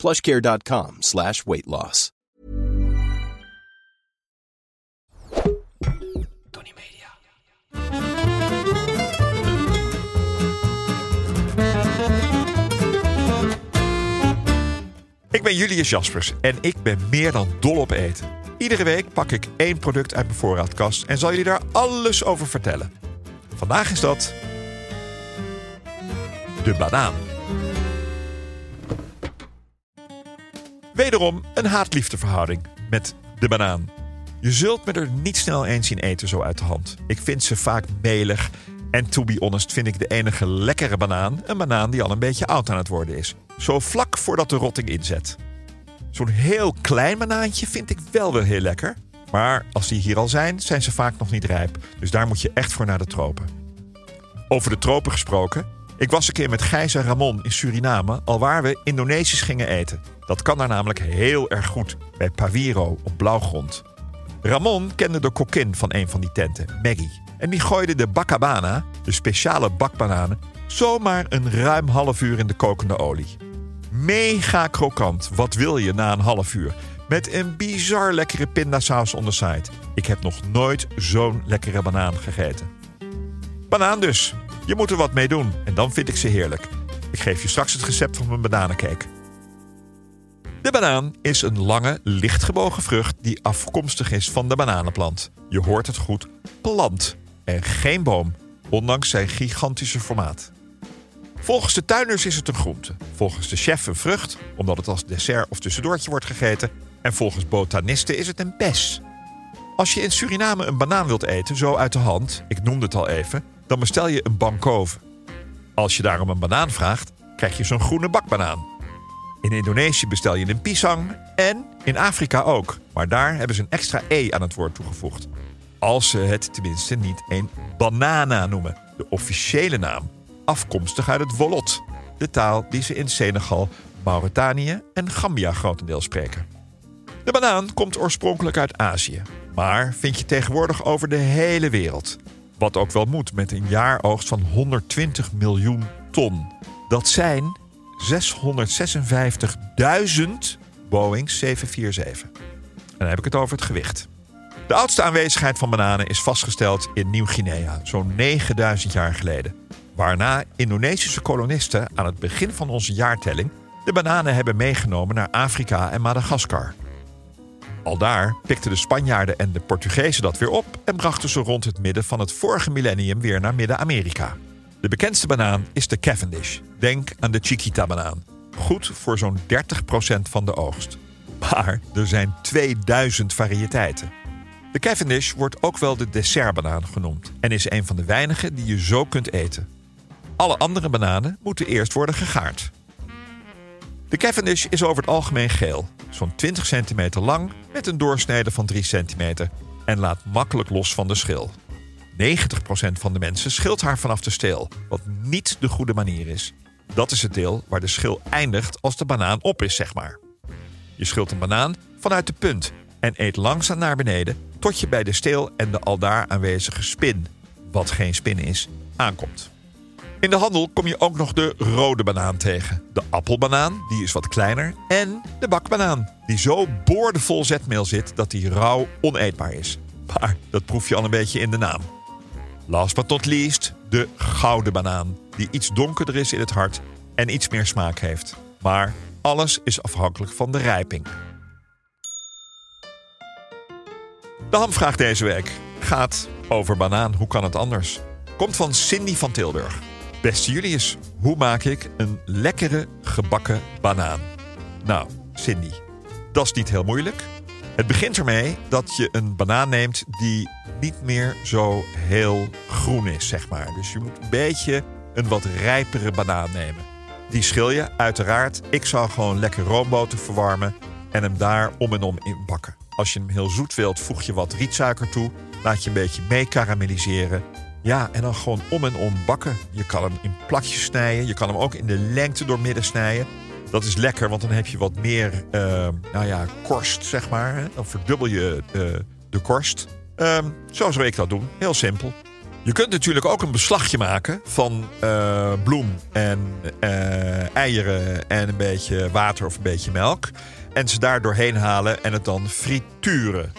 plushcare.com slash weight loss. Tony Media. Ik ben Julius Jaspers en ik ben meer dan dol op eten. Iedere week pak ik één product uit mijn voorraadkast en zal jullie daar alles over vertellen. Vandaag is dat. de banaan. Wederom een haat-liefdeverhouding met de banaan. Je zult me er niet snel eens zien eten zo uit de hand. Ik vind ze vaak melig. En to be honest vind ik de enige lekkere banaan een banaan die al een beetje oud aan het worden is. Zo vlak voordat de rotting inzet. Zo'n heel klein banaantje vind ik wel weer heel lekker. Maar als die hier al zijn, zijn ze vaak nog niet rijp. Dus daar moet je echt voor naar de tropen. Over de tropen gesproken. Ik was een keer met Gijs en Ramon in Suriname, al waar we Indonesisch gingen eten. Dat kan daar namelijk heel erg goed, bij Paviro op blauwgrond. Ramon kende de kokkin van een van die tenten, Maggie. En die gooide de bakabana, de speciale bakbananen, zomaar een ruim half uur in de kokende olie. Mega krokant, wat wil je na een half uur? Met een bizar lekkere pindasaus on. Ik heb nog nooit zo'n lekkere banaan gegeten. Banaan dus. Je moet er wat mee doen en dan vind ik ze heerlijk. Ik geef je straks het recept van mijn bananencake. De banaan is een lange, lichtgebogen vrucht die afkomstig is van de bananenplant. Je hoort het goed, plant en geen boom, ondanks zijn gigantische formaat. Volgens de tuinders is het een groente. Volgens de chef een vrucht, omdat het als dessert of tussendoortje wordt gegeten. En volgens botanisten is het een bes. Als je in Suriname een banaan wilt eten, zo uit de hand, ik noemde het al even, dan bestel je een bankove. Als je daarom een banaan vraagt, krijg je zo'n groene bakbanaan. In Indonesië bestel je een pisang en in Afrika ook. Maar daar hebben ze een extra e aan het woord toegevoegd. Als ze het tenminste niet een banana noemen, de officiële naam, afkomstig uit het Wolot, de taal die ze in Senegal, Mauritanië en Gambia grotendeels spreken. De banaan komt oorspronkelijk uit Azië, maar vind je tegenwoordig over de hele wereld. Wat ook wel moet met een jaaroogst van 120 miljoen ton. Dat zijn 656.000 Boeing 747. En dan heb ik het over het gewicht. De oudste aanwezigheid van bananen is vastgesteld in Nieuw-Guinea, zo'n 9000 jaar geleden. Waarna Indonesische kolonisten aan het begin van onze jaartelling de bananen hebben meegenomen naar Afrika en Madagaskar. Aldaar pikten de Spanjaarden en de Portugezen dat weer op en brachten ze rond het midden van het vorige millennium weer naar Midden-Amerika. De bekendste banaan is de Cavendish. Denk aan de Chiquita-banaan. Goed voor zo'n 30% van de oogst. Maar er zijn 2000 variëteiten. De Cavendish wordt ook wel de dessertbanaan genoemd en is een van de weinige die je zo kunt eten. Alle andere bananen moeten eerst worden gegaard. De Cavendish is over het algemeen geel, zo'n 20 centimeter lang met een doorsnede van 3 centimeter en laat makkelijk los van de schil. 90% van de mensen schilt haar vanaf de steel, wat niet de goede manier is. Dat is het deel waar de schil eindigt als de banaan op is, zeg maar. Je schilt een banaan vanuit de punt en eet langzaam naar beneden tot je bij de steel en de aldaar aanwezige spin, wat geen spin is, aankomt. In de handel kom je ook nog de rode banaan tegen. De appelbanaan, die is wat kleiner. En de bakbanaan, die zo boordevol zetmeel zit dat die rauw oneetbaar is. Maar dat proef je al een beetje in de naam. Last but not least, de gouden banaan, die iets donkerder is in het hart en iets meer smaak heeft. Maar alles is afhankelijk van de rijping. De hamvraag deze week gaat over banaan. Hoe kan het anders? Komt van Cindy van Tilburg. Beste Julius, hoe maak ik een lekkere gebakken banaan? Nou, Cindy, dat is niet heel moeilijk. Het begint ermee dat je een banaan neemt die niet meer zo heel groen is, zeg maar. Dus je moet een beetje een wat rijpere banaan nemen. Die schil je uiteraard. Ik zou gewoon lekker roomboter verwarmen. en hem daar om en om in bakken. Als je hem heel zoet wilt, voeg je wat rietsuiker toe. Laat je een beetje mee karamelliseren. Ja, en dan gewoon om en om bakken. Je kan hem in plakjes snijden. Je kan hem ook in de lengte doormidden snijden. Dat is lekker, want dan heb je wat meer uh, nou ja, korst, zeg maar. Dan verdubbel je uh, de korst. Uh, zo zou ik dat doen. Heel simpel. Je kunt natuurlijk ook een beslagje maken van uh, bloem en uh, eieren en een beetje water of een beetje melk. En ze daar doorheen halen en het dan frituren.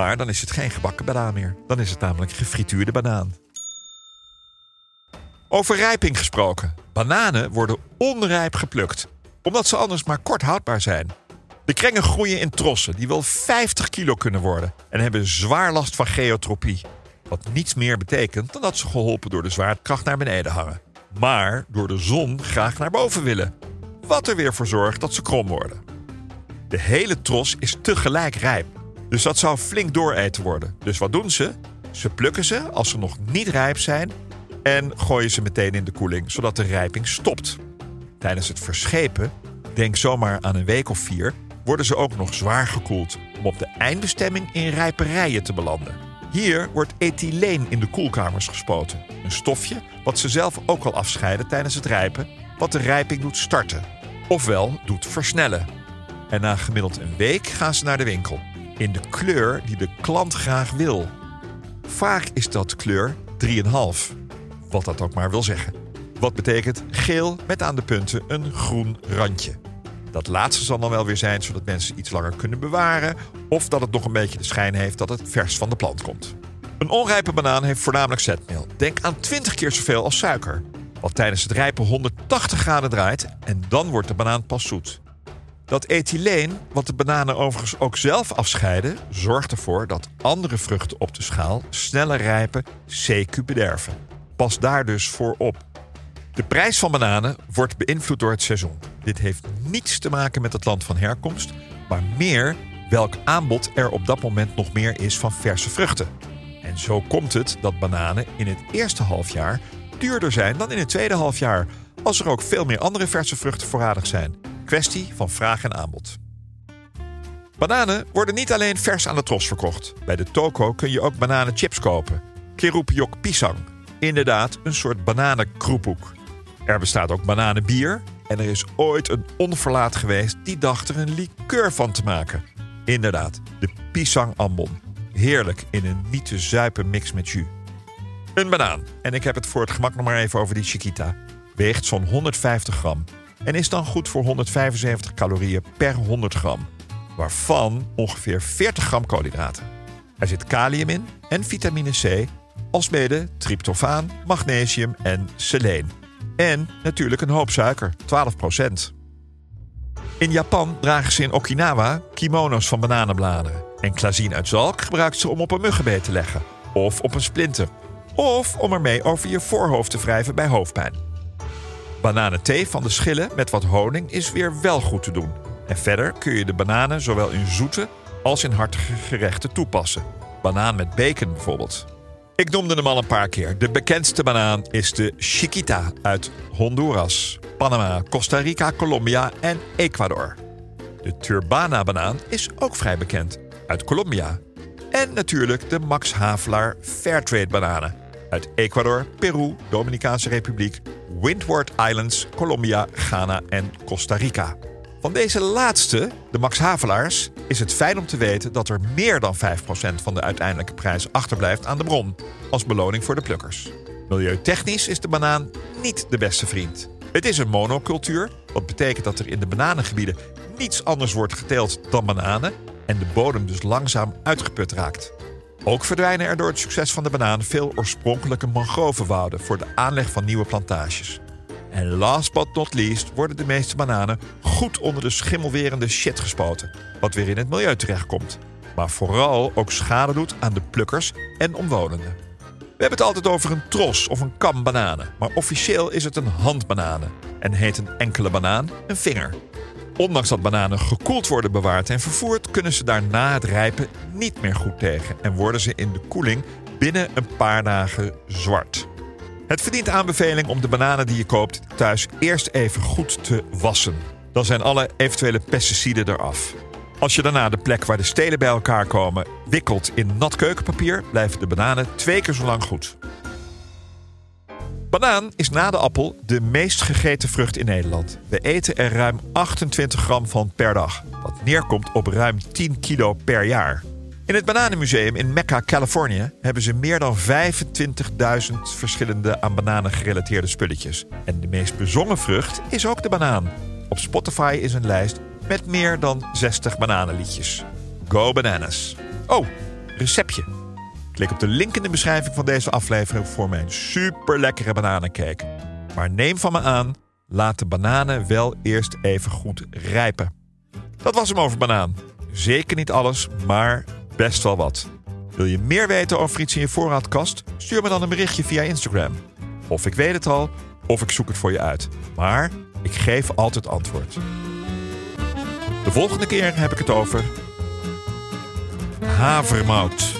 Maar dan is het geen gebakken banaan meer. Dan is het namelijk gefrituurde banaan. Over rijping gesproken. Bananen worden onrijp geplukt, omdat ze anders maar kort houdbaar zijn. De krengen groeien in trossen die wel 50 kilo kunnen worden en hebben zwaar last van geotropie. Wat niets meer betekent dan dat ze geholpen door de zwaartekracht naar beneden hangen. Maar door de zon graag naar boven willen. Wat er weer voor zorgt dat ze krom worden. De hele tros is tegelijk rijp. Dus dat zou flink dooreten worden. Dus wat doen ze? Ze plukken ze als ze nog niet rijp zijn en gooien ze meteen in de koeling, zodat de rijping stopt. Tijdens het verschepen, denk zomaar aan een week of vier, worden ze ook nog zwaar gekoeld om op de eindbestemming in rijperijen te belanden. Hier wordt ethyleen in de koelkamers gespoten. Een stofje wat ze zelf ook al afscheiden tijdens het rijpen, wat de rijping doet starten. Ofwel doet versnellen. En na gemiddeld een week gaan ze naar de winkel. In de kleur die de klant graag wil. Vaak is dat kleur 3,5. Wat dat ook maar wil zeggen. Wat betekent geel met aan de punten een groen randje. Dat laatste zal dan wel weer zijn zodat mensen iets langer kunnen bewaren. Of dat het nog een beetje de schijn heeft dat het vers van de plant komt. Een onrijpe banaan heeft voornamelijk zetmeel. Denk aan 20 keer zoveel als suiker. Wat tijdens het rijpen 180 graden draait en dan wordt de banaan pas zoet. Dat ethyleen, wat de bananen overigens ook zelf afscheiden, zorgt ervoor dat andere vruchten op de schaal sneller rijpen, CQ bederven. Pas daar dus voor op. De prijs van bananen wordt beïnvloed door het seizoen. Dit heeft niets te maken met het land van herkomst, maar meer welk aanbod er op dat moment nog meer is van verse vruchten. En zo komt het dat bananen in het eerste halfjaar duurder zijn dan in het tweede halfjaar, als er ook veel meer andere verse vruchten voorradig zijn. Kwestie van vraag en aanbod. Bananen worden niet alleen vers aan de tros verkocht. Bij de toko kun je ook bananenchips kopen. Kerupiok pisang. Inderdaad, een soort bananenkroepoek. Er bestaat ook bananenbier. En er is ooit een onverlaat geweest die dacht er een liqueur van te maken. Inderdaad, de pisang ambon. Heerlijk in een niet te zuipen mix met jus. Een banaan, en ik heb het voor het gemak nog maar even over die Chiquita, weegt zo'n 150 gram en is dan goed voor 175 calorieën per 100 gram, waarvan ongeveer 40 gram koolhydraten. Er zit kalium in en vitamine C, alsmede tryptofaan, magnesium en seleen. En natuurlijk een hoop suiker, 12% In Japan dragen ze in Okinawa kimono's van bananenbladeren. En klazien uit zalk gebruikt ze om op een muggenbeet te leggen. Of op een splinter. Of om ermee over je voorhoofd te wrijven bij hoofdpijn. Bananenthee van de schillen met wat honing is weer wel goed te doen. En verder kun je de bananen zowel in zoete als in hartige gerechten toepassen. Banaan met bacon bijvoorbeeld. Ik noemde hem al een paar keer. De bekendste banaan is de Chiquita uit Honduras, Panama, Costa Rica, Colombia en Ecuador. De Turbana-banaan is ook vrij bekend, uit Colombia. En natuurlijk de Max Havelaar Fairtrade-bananen uit Ecuador, Peru, Dominicaanse Republiek, Windward Islands, Colombia, Ghana en Costa Rica. Van deze laatste, de Max Havelaars, is het fijn om te weten dat er meer dan 5% van de uiteindelijke prijs achterblijft aan de bron, als beloning voor de plukkers. Milieutechnisch is de banaan niet de beste vriend. Het is een monocultuur, wat betekent dat er in de bananengebieden niets anders wordt geteeld dan bananen en de bodem dus langzaam uitgeput raakt. Ook verdwijnen er door het succes van de banaan veel oorspronkelijke mangrovenwouden voor de aanleg van nieuwe plantages. En last but not least worden de meeste bananen goed onder de schimmelwerende shit gespoten, wat weer in het milieu terechtkomt. Maar vooral ook schade doet aan de plukkers en omwonenden. We hebben het altijd over een tros of een kam bananen, maar officieel is het een handbananen en heet een enkele banaan een vinger. Ondanks dat bananen gekoeld worden bewaard en vervoerd, kunnen ze daar na het rijpen niet meer goed tegen en worden ze in de koeling binnen een paar dagen zwart. Het verdient aanbeveling om de bananen die je koopt thuis eerst even goed te wassen. Dan zijn alle eventuele pesticiden eraf. Als je daarna de plek waar de stelen bij elkaar komen wikkelt in nat keukenpapier, blijven de bananen twee keer zo lang goed. Banaan is na de appel de meest gegeten vrucht in Nederland. We eten er ruim 28 gram van per dag, wat neerkomt op ruim 10 kilo per jaar. In het Bananenmuseum in Mecca, Californië, hebben ze meer dan 25.000 verschillende aan bananen gerelateerde spulletjes. En de meest bezongen vrucht is ook de banaan. Op Spotify is een lijst met meer dan 60 bananenliedjes. Go bananas. Oh, receptje. Klik op de link in de beschrijving van deze aflevering voor mijn super lekkere bananencake. Maar neem van me aan, laat de bananen wel eerst even goed rijpen. Dat was hem over banaan. Zeker niet alles, maar best wel wat. Wil je meer weten over iets in je voorraadkast? Stuur me dan een berichtje via Instagram. Of ik weet het al, of ik zoek het voor je uit. Maar ik geef altijd antwoord. De volgende keer heb ik het over havermout.